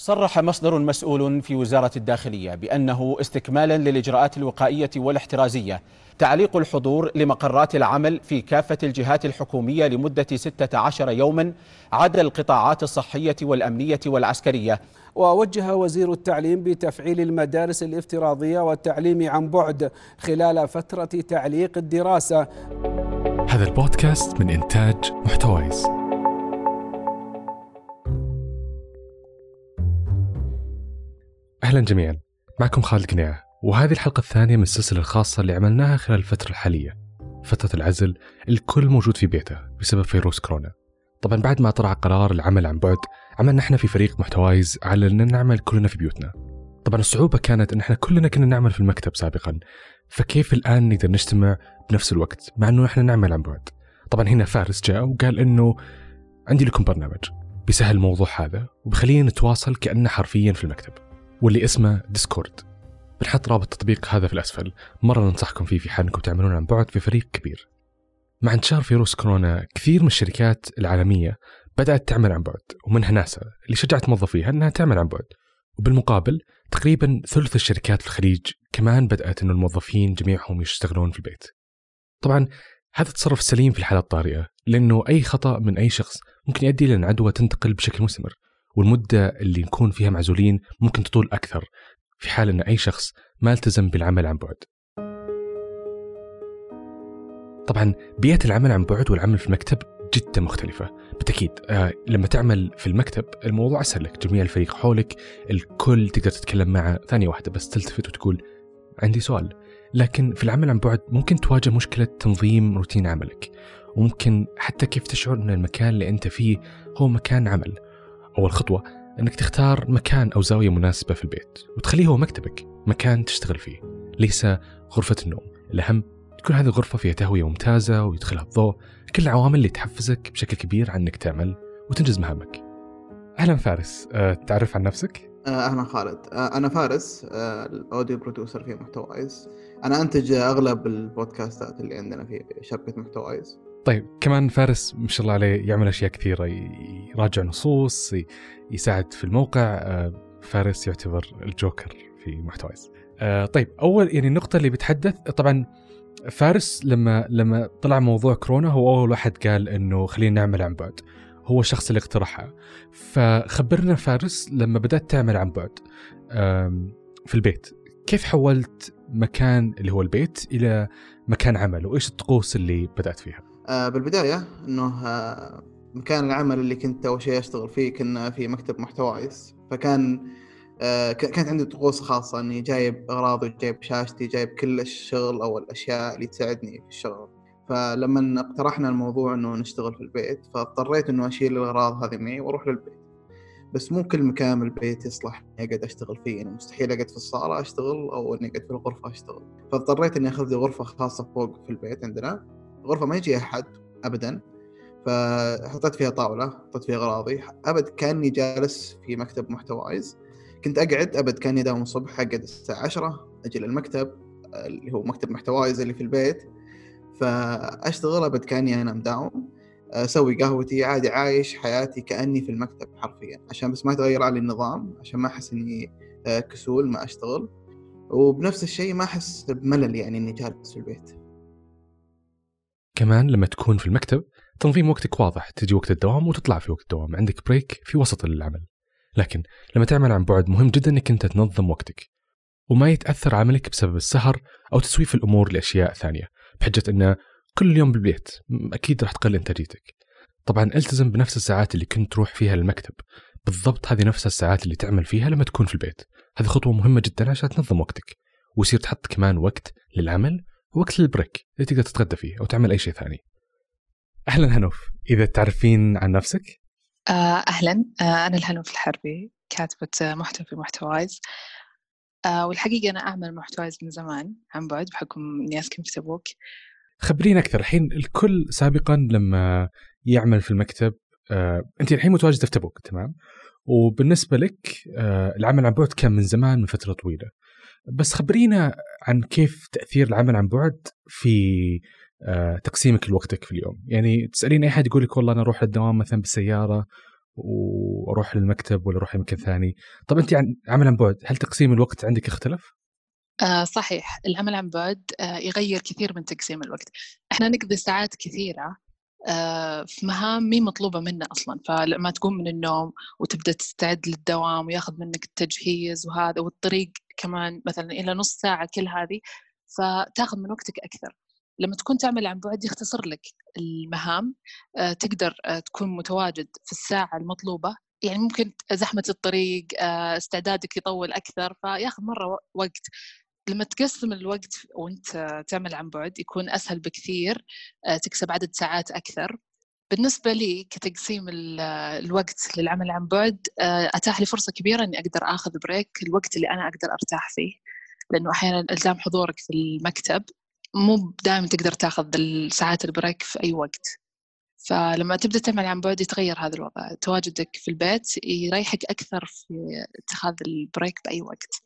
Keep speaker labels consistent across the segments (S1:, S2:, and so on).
S1: صرح مصدر مسؤول في وزارة الداخلية بأنه استكمالا للإجراءات الوقائية والاحترازية تعليق الحضور لمقرات العمل في كافة الجهات الحكومية لمدة 16 يوما عدا القطاعات الصحية والأمنية والعسكرية.
S2: ووجه وزير التعليم بتفعيل المدارس الافتراضية والتعليم عن بعد خلال فترة تعليق الدراسة.
S3: هذا البودكاست من إنتاج محتويس. أهلا جميعا. معكم خالد قنيعة وهذه الحلقة الثانية من السلسلة الخاصة اللي عملناها خلال الفترة الحالية فترة العزل الكل موجود في بيته بسبب فيروس كورونا. طبعا بعد ما طلع قرار العمل عن بعد عملنا إحنا في فريق محتوايز على إن نعمل كلنا في بيوتنا. طبعا الصعوبة كانت إن إحنا كلنا كنا نعمل في المكتب سابقا فكيف الآن نقدر نجتمع بنفس الوقت مع إنه إحنا نعمل عن بعد؟ طبعا هنا فارس جاء وقال إنه عندي لكم برنامج بيسهل الموضوع هذا وبخلينا نتواصل كأننا حرفيا في المكتب. واللي اسمه ديسكورد بنحط رابط التطبيق هذا في الأسفل. مرة ننصحكم فيه في حال أنكم تعملون عن بعد في فريق كبير. مع انتشار فيروس كورونا كثير من الشركات العالمية بدأت تعمل عن بعد ومنها ناسا اللي شجعت موظفيها أنها تعمل عن بعد. وبالمقابل تقريبا ثلث الشركات في الخليج كمان بدأت أن الموظفين جميعهم يشتغلون في البيت. طبعا هذا تصرف سليم في الحالة الطارئة لأنه أي خطأ من أي شخص ممكن يؤدي إلى أن عدوى تنتقل بشكل مستمر والمدة اللي نكون فيها معزولين ممكن تطول أكثر في حال أن أي شخص ما التزم بالعمل عن بعد. طبعا بيئة العمل عن بعد والعمل في المكتب جدا مختلفة. بالتأكيد آه لما تعمل في المكتب الموضوع أسهل لك. جميع الفريق حولك الكل تقدر تتكلم معه ثانية واحدة بس تلتفت وتقول عندي سؤال. لكن في العمل عن بعد ممكن تواجه مشكلة تنظيم روتين عملك. وممكن حتى كيف تشعر أن المكان اللي أنت فيه هو مكان عمل. أول خطوة أنك تختار مكان أو زاوية مناسبة في البيت وتخليه هو مكتبك مكان تشتغل فيه. ليس غرفة النوم. الأهم تكون هذه الغرفة فيها تهوية ممتازة ويدخلها الضوء كل العوامل اللي تحفزك بشكل كبير عن أنك تعمل وتنجز مهامك. أهلا فارس. أه تعرف عن نفسك؟
S4: أهلا خالد. آه، أنا فارس. آه، الأوديو برودوسر في محتوايز أنا أنتج أغلب البودكاستات اللي عندنا في شبكة محتوايز
S3: طيب كمان فارس ما شاء الله عليه يعمل أشياء كثيرة يراجع نصوص يساعد في الموقع آه، فارس يعتبر الجوكر في محتوايز طيب أول يعني النقطة اللي بتحدث طبعا فارس لما لما طلع موضوع كورونا هو أول واحد قال إنه خلينا نعمل عن بعد هو الشخص اللي اقترحها. فخبرنا فارس لما بدأت تعمل عن بعد في البيت. كيف حولت مكان اللي هو البيت إلى مكان عمل؟ وإيش الطقوس اللي بدأت فيها؟
S4: آه بالبداية أنه آه مكان العمل اللي كنت أول شيء أشتغل فيه كنا في مكتب محتوايز فكان آه كانت عندي طقوس خاصة إني جايب أغراضي جايب شاشتي جايب كل الشغل أو الأشياء اللي تساعدني في الشغل. فلما اقترحنا الموضوع إنه نشتغل في البيت فاضطريت إنه أشيل الأغراض هذه معي وأروح للبيت. بس مو كل مكان بالبيت يصلح إني أقعد أشتغل فيه. يعني مستحيل أقعد في الصالة أشتغل أو إني أقعد في الغرفة أشتغل. فاضطريت إني أخذ لي غرفة خاصة فوق في البيت عندنا. غرفه ما يجي أحد ابدا فحطيت فيها طاولة حطيت فيها أغراضي أبد كأني جالس في مكتب محتوايز كنت أقعد أبد كأني داوم الصبح اقعد الساعة 10 أجي للمكتب اللي هو مكتب محتوايز اللي في البيت. فأشتغل أبد كأني أنا مداوم أسوي قهوتي عادي عايش حياتي كأني في المكتب حرفيا. عشان بس ما يتغير علي النظام عشان ما أحس إني آه، كسول ما أشتغل. وبنفس الشيء ما أحس بملل يعني إني جالس في البيت.
S3: كمان لما تكون في المكتب تنظيم وقتك واضح تجي وقت الدوام وتطلع في وقت الدوام عندك بريك في وسط العمل. لكن لما تعمل عن بعد مهم جدا إنك أنت تنظم وقتك. وما يتأثر عملك بسبب السهر أو تسويف الأمور لأشياء ثانية بحجة انه كل يوم بالبيت أكيد راح تقل انتاجيتك. طبعا التزم بنفس الساعات اللي كنت تروح فيها للمكتب. بالضبط هذه نفس الساعات اللي تعمل فيها لما تكون في البيت. هذه خطوة مهمة جدا عشان تنظم وقتك. ويصير تحط كمان وقت للعمل ووقت للبريك اللي تقدر تتغدى فيه أو تعمل أي شيء ثاني. أهلا هنوف. إذا تعرفين عن نفسك؟
S5: آه، أهلا. آه، أنا الهنوف الحربي كاتبة محتوى في محتوايز. آه والحقيقة أنا أعمل محتوايز من زمان عن بعد بحكم إني أسكن في تبوك.
S3: خبرينا أكثر. الحين الكل سابقا لما يعمل في المكتب أنت الحين متواجدة في تبوك تمام؟ وبالنسبة لك العمل عن بعد كان من زمان من فترة طويلة. بس خبرينا عن كيف تأثير العمل عن بعد في آه تقسيمك لوقتك في اليوم. يعني تسألين أي أحد يقول لك والله أنا أروح للدوام مثلا بالسيارة وأروح للمكتب ولا أروح لمكان ثاني. طب أنت عن عمل عن بعد هل تقسيم الوقت عندك اختلف
S5: آه صحيح. العمل عن بعد آه يغير كثير من تقسيم الوقت. إحنا نقضي ساعات كثيرة آه في مهام مي مطلوبة منا أصلا. فلما تقوم من النوم وتبدأ تستعد للدوام وياخذ منك التجهيز وهذا والطريق كمان مثلا إلى نص ساعة كل هذه فتاخذ من وقتك أكثر. لما تكون تعمل عن بعد يختصر لك المهام آه تقدر آه تكون متواجد في الساعة المطلوبة. يعني ممكن زحمة الطريق آه استعدادك يطول أكثر فياخذ مرة وقت. لما تقسم الوقت وانت تعمل عن بعد يكون أسهل بكثير تكسب عدد ساعات أكثر. بالنسبة لي كتقسيم الوقت للعمل عن بعد أتاح لي فرصة كبيرة إني أقدر آخذ break الوقت اللي أنا أقدر أرتاح فيه. لأنه أحيانا إلزام حضورك في المكتب مو دائما تقدر تاخذ ساعات ال break في أي وقت. فلما تبدأ تعمل عن بعد يتغير هذا الوضع. تواجدك في البيت يريحك أكثر في اتخاذ ال break بأي وقت.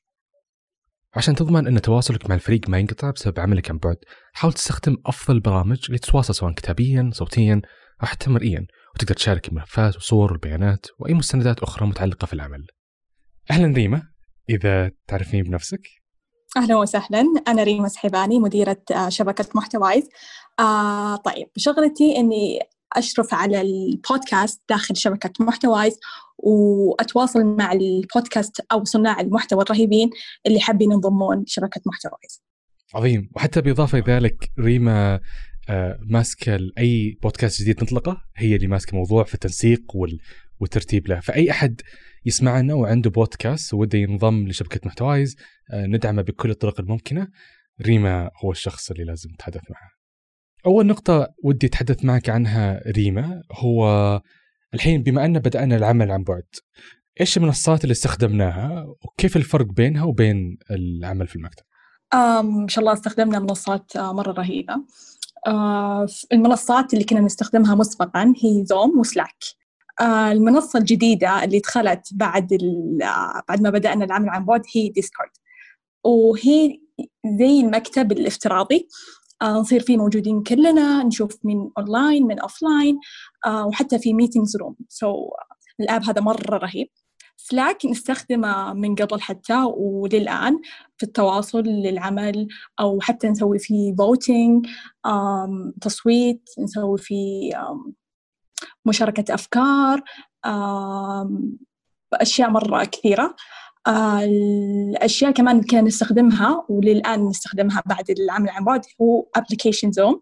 S3: عشان تضمن إن تواصلك مع الفريق ما ينقطع بسبب عملك عن بعد حاول تستخدم أفضل البرامج اللي تتواصل سواء كتابيا صوتيا حتى مرئيا وتقدر تشارك الملفات والصور والبيانات وأي مستندات أخرى متعلقة في العمل. أهلا ريما إذا تعرفين بنفسك.
S6: أهلا وسهلا. أنا ريما سحيباني مديرة شبكة محتوايز. آه طيب شغلتي إني أشرف على البودكاست داخل شبكة محتوايز وأتواصل مع البودكاست أو صناع المحتوى الرهيبين اللي حابين ينضمون شبكة محتوايز.
S3: عظيم. وحتى بإضافة لذلك ريما آه ماسكة أي بودكاست جديد نطلقه هي اللي ماسكة موضوع في التنسيق والترتيب له فأي أحد يسمعنا وعنده بودكاست وده ينضم لشبكة محتوايز آه ندعمه بكل الطرق الممكنة ريما هو الشخص اللي لازم نتحدث معه. أول نقطة ودي أتحدث معك عنها ريما هو الحين بما أن بدأنا العمل عن بعد إيش المنصات اللي استخدمناها وكيف الفرق بينها وبين العمل في المكتب؟
S6: ما شاء الله استخدمنا منصات مرة رهيبة المنصات اللي كنا نستخدمها مسبقا هي زوم وسلاك. المنصة الجديدة اللي دخلت بعد بعد ما بدأنا العمل عن بعد هي ديسكورد وهي زي المكتب الافتراضي. آه نصير فيه موجودين كلنا نشوف من اونلاين من offline آه وحتى في meetings room so الآب هذا مرة رهيب. سلاك نستخدمه من قبل حتى وللآن في التواصل للعمل أو حتى نسوي فيه voting تصويت نسوي فيه مشاركة أفكار أشياء مرة كثيرة. آه الأشياء كمان كنا نستخدمها وللآن نستخدمها بعد العمل عن بعد هو application زوم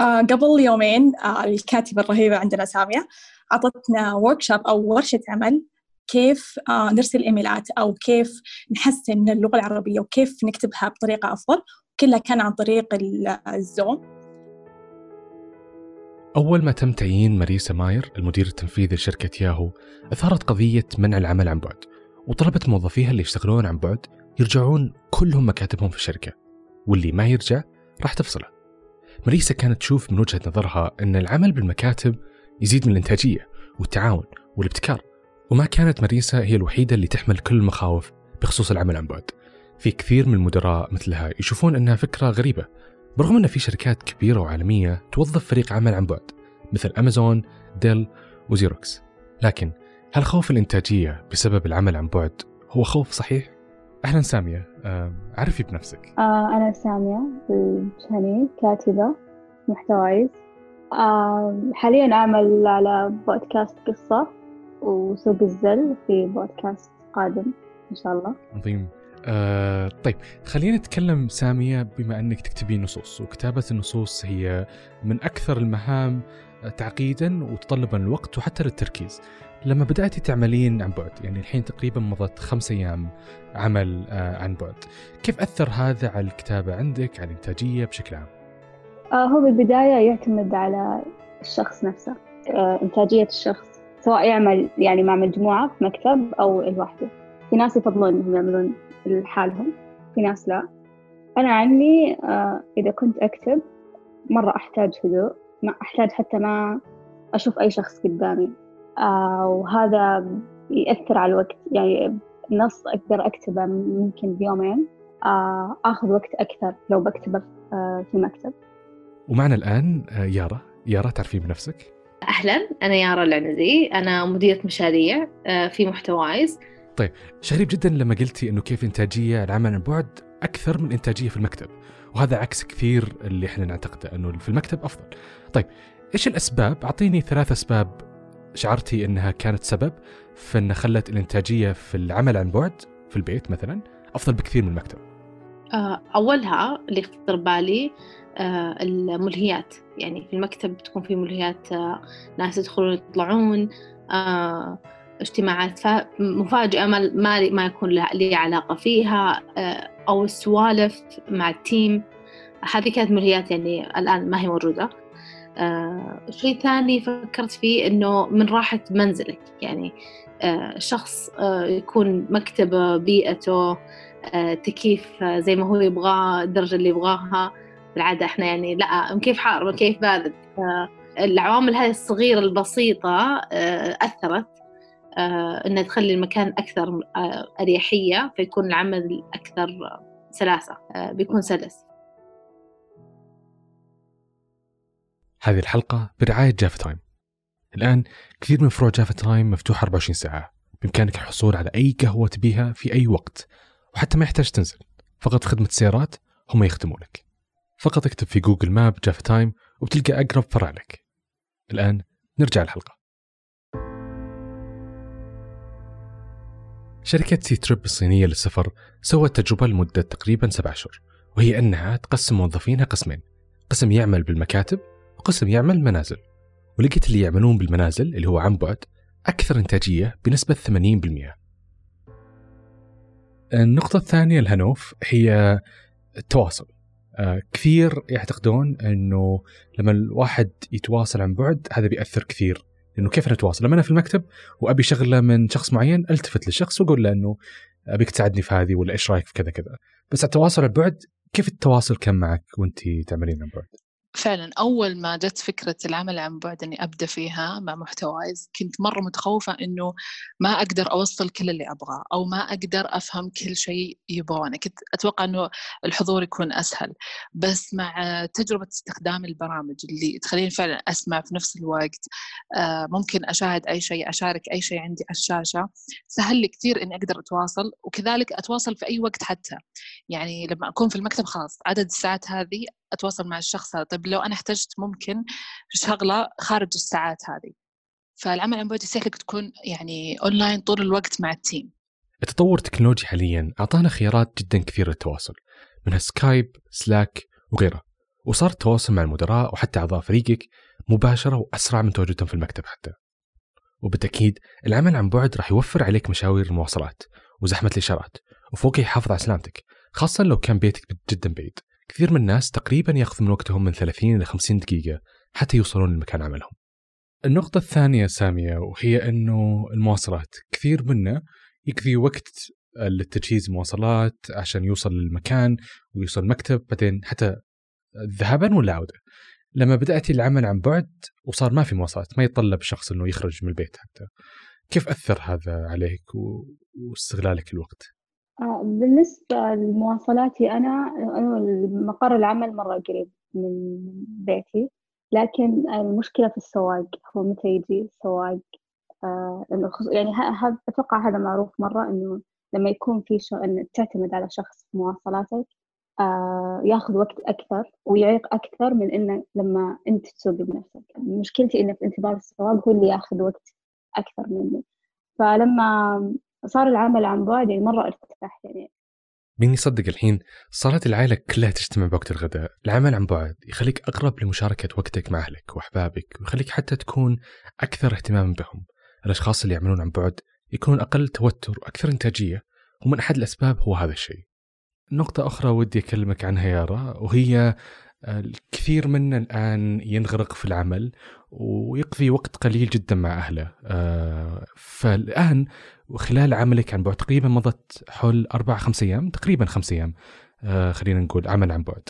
S6: آه قبل يومين آه الكاتبة الرهيبة عندنا سامية أعطتنا workshop أو ورشة عمل كيف آه نرسل إيميلات أو كيف نحسن من اللغة العربية وكيف نكتبها بطريقة أفضل كلها كان عن طريق الزوم
S3: أول ما تم تعيين ماريسا ماير المدير التنفيذي لشركة ياهو أثارت قضية منع العمل عن بعد وطلبت موظفيها اللي يشتغلون عن بعد يرجعون كلهم مكاتبهم في الشركة واللي ما يرجع راح تفصله. ماريسا كانت تشوف من وجهة نظرها أن العمل بالمكاتب يزيد من الإنتاجية والتعاون والابتكار. وما كانت ماريسا هي الوحيدة اللي تحمل كل المخاوف بخصوص العمل عن بعد. في كثير من المدراء مثلها يشوفون أنها فكرة غريبة برغم أن في شركات كبيرة وعالمية توظف فريق عمل عن بعد مثل أمازون، ديل وزيروكس لكن هل خوف الإنتاجية بسبب العمل عن بعد هو خوف صحيح؟ أهلا سامية عرفي بنفسك.
S7: آه أنا سامية الجهني كاتبة محتوايز آه حاليا أعمل على بودكاست قصة. وسوق الزل في بودكاست قادم إن شاء الله.
S3: عظيم. آه طيب خلينا نتكلم سامية بما أنك تكتبين نصوص وكتابة النصوص هي من أكثر المهام تعقيدا وتطلبا الوقت وحتى للتركيز. لما بدأتي تعملين عن بعد يعني الحين تقريبا مضت خمس أيام عمل آه عن بعد كيف أثر هذا على الكتابة عندك على الإنتاجية بشكل عام؟
S7: آه هو بالبداية يعتمد على الشخص نفسه آه إنتاجية الشخص. سواء يعمل يعني مع مجموعة في مكتب أو لوحده. في ناس يفضلون إنهم يعملون لحالهم في ناس لا. أنا عني آه إذا كنت أكتب مرة أحتاج هدوء ما أحتاج حتى ما أشوف أي شخص قدامي. آه وهذا يأثر على الوقت. يعني نص أقدر أكتبه ممكن بيومين. آه آخذ وقت أكثر لو بكتبه في مكتب
S3: ومعنا الآن يارا يارا تعرفين بنفسك؟
S8: أهلا أنا يارا العنزي أنا مديرة مشاريع آه، في محتوايز
S3: طيب غريب جدا لما قلتي إنه كيف إنتاجية العمل عن بعد أكثر من إنتاجية في المكتب وهذا عكس كثير اللي إحنا نعتقده إنه في المكتب أفضل. طيب إيش الأسباب؟ أعطيني ثلاث أسباب شعرتي إنها كانت سبب في ان خلت الإنتاجية في العمل عن بعد في البيت مثلا أفضل بكثير من المكتب.
S8: آه، أولها اللي يخطر بالي الملهيات. يعني في المكتب تكون في ملهيات آه، ناس يدخلون يطلعون آه، اجتماعات. فا- مفاجئة ما ما يكون لي علاقة فيها آه، أو السوالف مع التيم. هذه كانت ملهيات يعني الآن ما هي موجودة. آه، شيء ثاني فكرت فيه إنه من راحة منزلك. يعني آه، شخص آه، يكون مكتبه بيئته آه، تكييف آه، زي ما هو يبغاه الدرجة اللي يبغاها. بالعادة إحنا يعني لا مكيف حار مكيف بارد العوامل هذه الصغيرة البسيطة آه، أثرت آه، إنها تخلي المكان أكثر آه، أريحية فيكون العمل أكثر سلاسة آه، بيكون سلس
S3: هذه الحلقة برعاية جافا تايم. الآن كثير من فروع جافا تايم مفتوحة 24 ساعة. بإمكانك الحصول على أي قهوة تبيها في أي وقت وحتى ما يحتاج تنزل. فقط في خدمة السيارات هم يخدمونك. فقط اكتب في جوجل ماب جافا تايم وبتلقى أقرب فرع لك. الآن نرجع الحلقة. شركة سي تريب الصينية للسفر سوت تجربة لمدة تقريبا سبع أشهر وهي أنها تقسم موظفينها قسمين قسم يعمل بالمكاتب وقسم يعمل منازل ولقيت اللي يعملون بالمنازل اللي هو عن بعد أكثر إنتاجية بنسبة 80% النقطة الثانية الهنوف هي التواصل كثير يعتقدون أنه لما الواحد يتواصل عن بعد هذا بيأثر كثير. لأنه كيف نتواصل لما أنا في المكتب وأبي شغلة من شخص معين ألتفت للشخص وأقول له أنه أبيك تساعدني في هذه ولا إيش رأيك في كذا كذا. بس التواصل عن بعد كيف التواصل كان معك وأنت تعملين عن بعد؟
S5: فعلا أول ما جت فكرة العمل عن بعد إني أبدأ فيها مع محتوايز كنت مرة متخوفة إنه ما أقدر أوصل كل اللي أبغاه أو ما أقدر أفهم كل شيء يبغونه كنت أتوقع إنه الحضور يكون أسهل. بس مع تجربة استخدام البرامج اللي تخليني فعلا أسمع في نفس الوقت آه، ممكن أشاهد أي شيء أشارك أي شيء عندي على الشاشة سهل لي كثير إني أقدر أتواصل وكذلك أتواصل في أي وقت حتى. يعني لما أكون في المكتب خلاص عدد الساعات هذه أتواصل مع الشخص هذا. طيب لو أنا احتجت ممكن شغلة خارج الساعات هذه. فالعمل عن بعد يسمح لك تكون يعني أونلاين طول الوقت مع ال team
S3: التطور التكنولوجي حاليا أعطانا خيارات جدا كثيرة للتواصل منها سكايب، سلاك وغيرها. وصار التواصل مع المدراء وحتى أعضاء فريقك مباشرة وأسرع من تواجدهم في المكتب حتى. وبالتأكيد العمل عن بعد راح يوفر عليك مشاوير المواصلات وزحمة الإشارات وفوق يحافظ على سلامتك خاصة لو كان بيتك جدا بعيد. كثير من الناس تقريبا ياخذ من وقتهم من 30 إلى 50 دقيقة حتى يوصلون لمكان عملهم. النقطة الثانية سامية وهي أنه المواصلات. كثير منا يقضي وقت للتجهيز المواصلات عشان يوصل للمكان ويوصل المكتب بعدين حتى ذهابا ولا عودة. لما بدأتي العمل عن بعد وصار ما في مواصلات ما يتطلب الشخص أنه يخرج من البيت حتى. كيف أثر هذا عليك واستغلالك الوقت؟
S7: آه، بالنسبة لمواصلاتي أنا مقر العمل مرة قريب من بيتي لكن المشكلة في السواق هو متى يجي السواق؟ آه، يعني أتوقع هذا معروف مرة إنه لما يكون في شغ... إن تعتمد على شخص في مواصلاتك آه، ياخذ وقت أكثر ويعيق أكثر من إنه لما أنت تسوق بنفسك. مشكلتي إنه في انتظار السواق هو اللي ياخذ وقت أكثر مني. فلما صار العمل عن بعد يعني مرة ارتاح يعني.
S3: مين يصدق الحين؟ صارت العائلة كلها تجتمع بوقت الغداء. العمل عن بعد يخليك أقرب لمشاركة وقتك مع أهلك وأحبابك ويخليك حتى تكون أكثر اهتماما بهم. الأشخاص اللي يعملون عن بعد يكونون أقل توتر وأكثر إنتاجية ومن أحد الأسباب هو هذا الشيء. نقطة أخرى ودي أكلمك عنها يارا وهي الكثير منا الآن ينغرق في العمل ويقضي وقت قليل جدا مع أهله. آه، فالآن وخلال عملك عن بعد تقريبا مضت حول أربع خمس أيام تقريبا خمس أيام آه، خلينا نقول عمل عن بعد.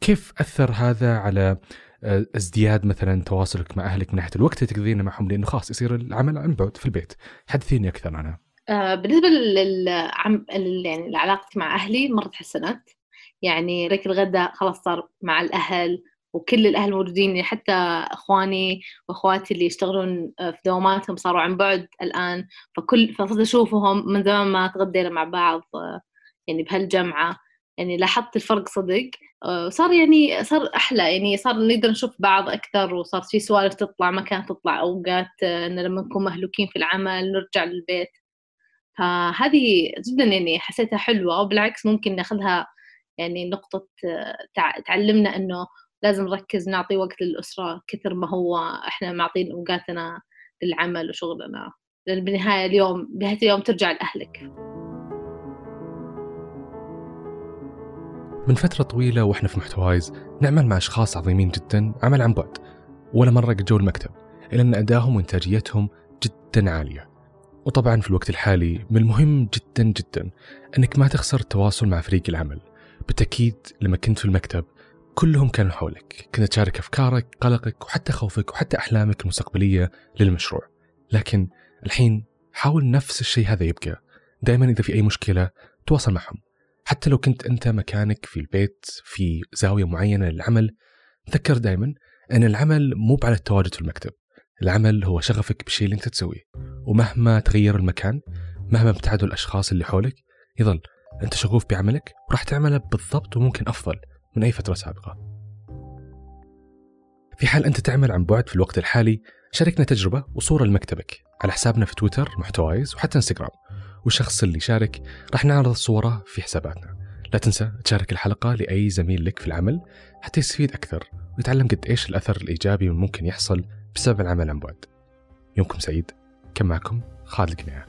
S3: كيف أثر هذا على آه، ازدياد مثلا تواصلك مع أهلك من ناحية الوقت اللي تقضينه معهم؟ لأنه خلاص يصير العمل عن بعد في البيت. حدثيني أكثر عنها
S8: بالنسبة للعم يعني مع أهلي مرة تحسنت يعني ريك الغداء خلاص صار مع الأهل وكل الأهل موجودين يعني حتى إخواني وأخواتي اللي يشتغلون في دواماتهم صاروا عن بعد الآن. فكل فصرت أشوفهم من زمان ما تغدينا مع بعض يعني بهالجمعة. يعني لاحظت الفرق صدق وصار يعني صار أحلى. يعني صار نقدر نشوف بعض أكثر وصار في سوالف تطلع ما كانت تطلع أوقات إن لما نكون مهلوكين في العمل نرجع للبيت. فهذه جدا يعني حسيتها حلوة وبالعكس ممكن ناخذها يعني نقطة تعلمنا إنه لازم نركز نعطي وقت للأسرة كثر ما هو إحنا معطين أوقاتنا للعمل وشغلنا. لأن بالنهاية اليوم بنهاية اليوم ترجع لأهلك.
S3: من فترة طويلة وإحنا في محتوايز نعمل مع أشخاص عظيمين جدا عمل عن بعد ولا مرة قد جو المكتب إلا أن أدائهم وإنتاجيتهم جدا عالية. وطبعا في الوقت الحالي من المهم جدا جدا أنك ما تخسر التواصل مع فريق العمل. بالتأكيد لما كنت في المكتب كلهم كانوا حولك. كنت تشارك أفكارك قلقك وحتى خوفك وحتى أحلامك المستقبلية للمشروع. لكن الحين حاول نفس الشيء هذا يبقى. دائما إذا في أي مشكلة تواصل معهم. حتى لو كنت أنت مكانك في البيت في زاوية معينة للعمل تذكر دائما أن العمل مو على التواجد في المكتب. العمل هو شغفك بالشيء اللي أنت تسويه. ومهما تغير المكان مهما ابتعدوا الأشخاص اللي حولك يظل أنت شغوف بعملك؟ وراح تعمله بالضبط وممكن أفضل من أي فترة سابقة. في حال أنت تعمل عن بعد في الوقت الحالي شاركنا تجربة وصورة لمكتبك على حسابنا في تويتر محتوايز وحتى إنستغرام. والشخص اللي يشارك راح نعرض صورة في حساباتنا. لا تنسى تشارك الحلقة لأي زميل لك في العمل حتى يستفيد أكثر ويتعلم قد إيش الأثر الإيجابي ممكن يحصل بسبب العمل عن بعد. يومكم سعيد. كان معكم خالد القنيعه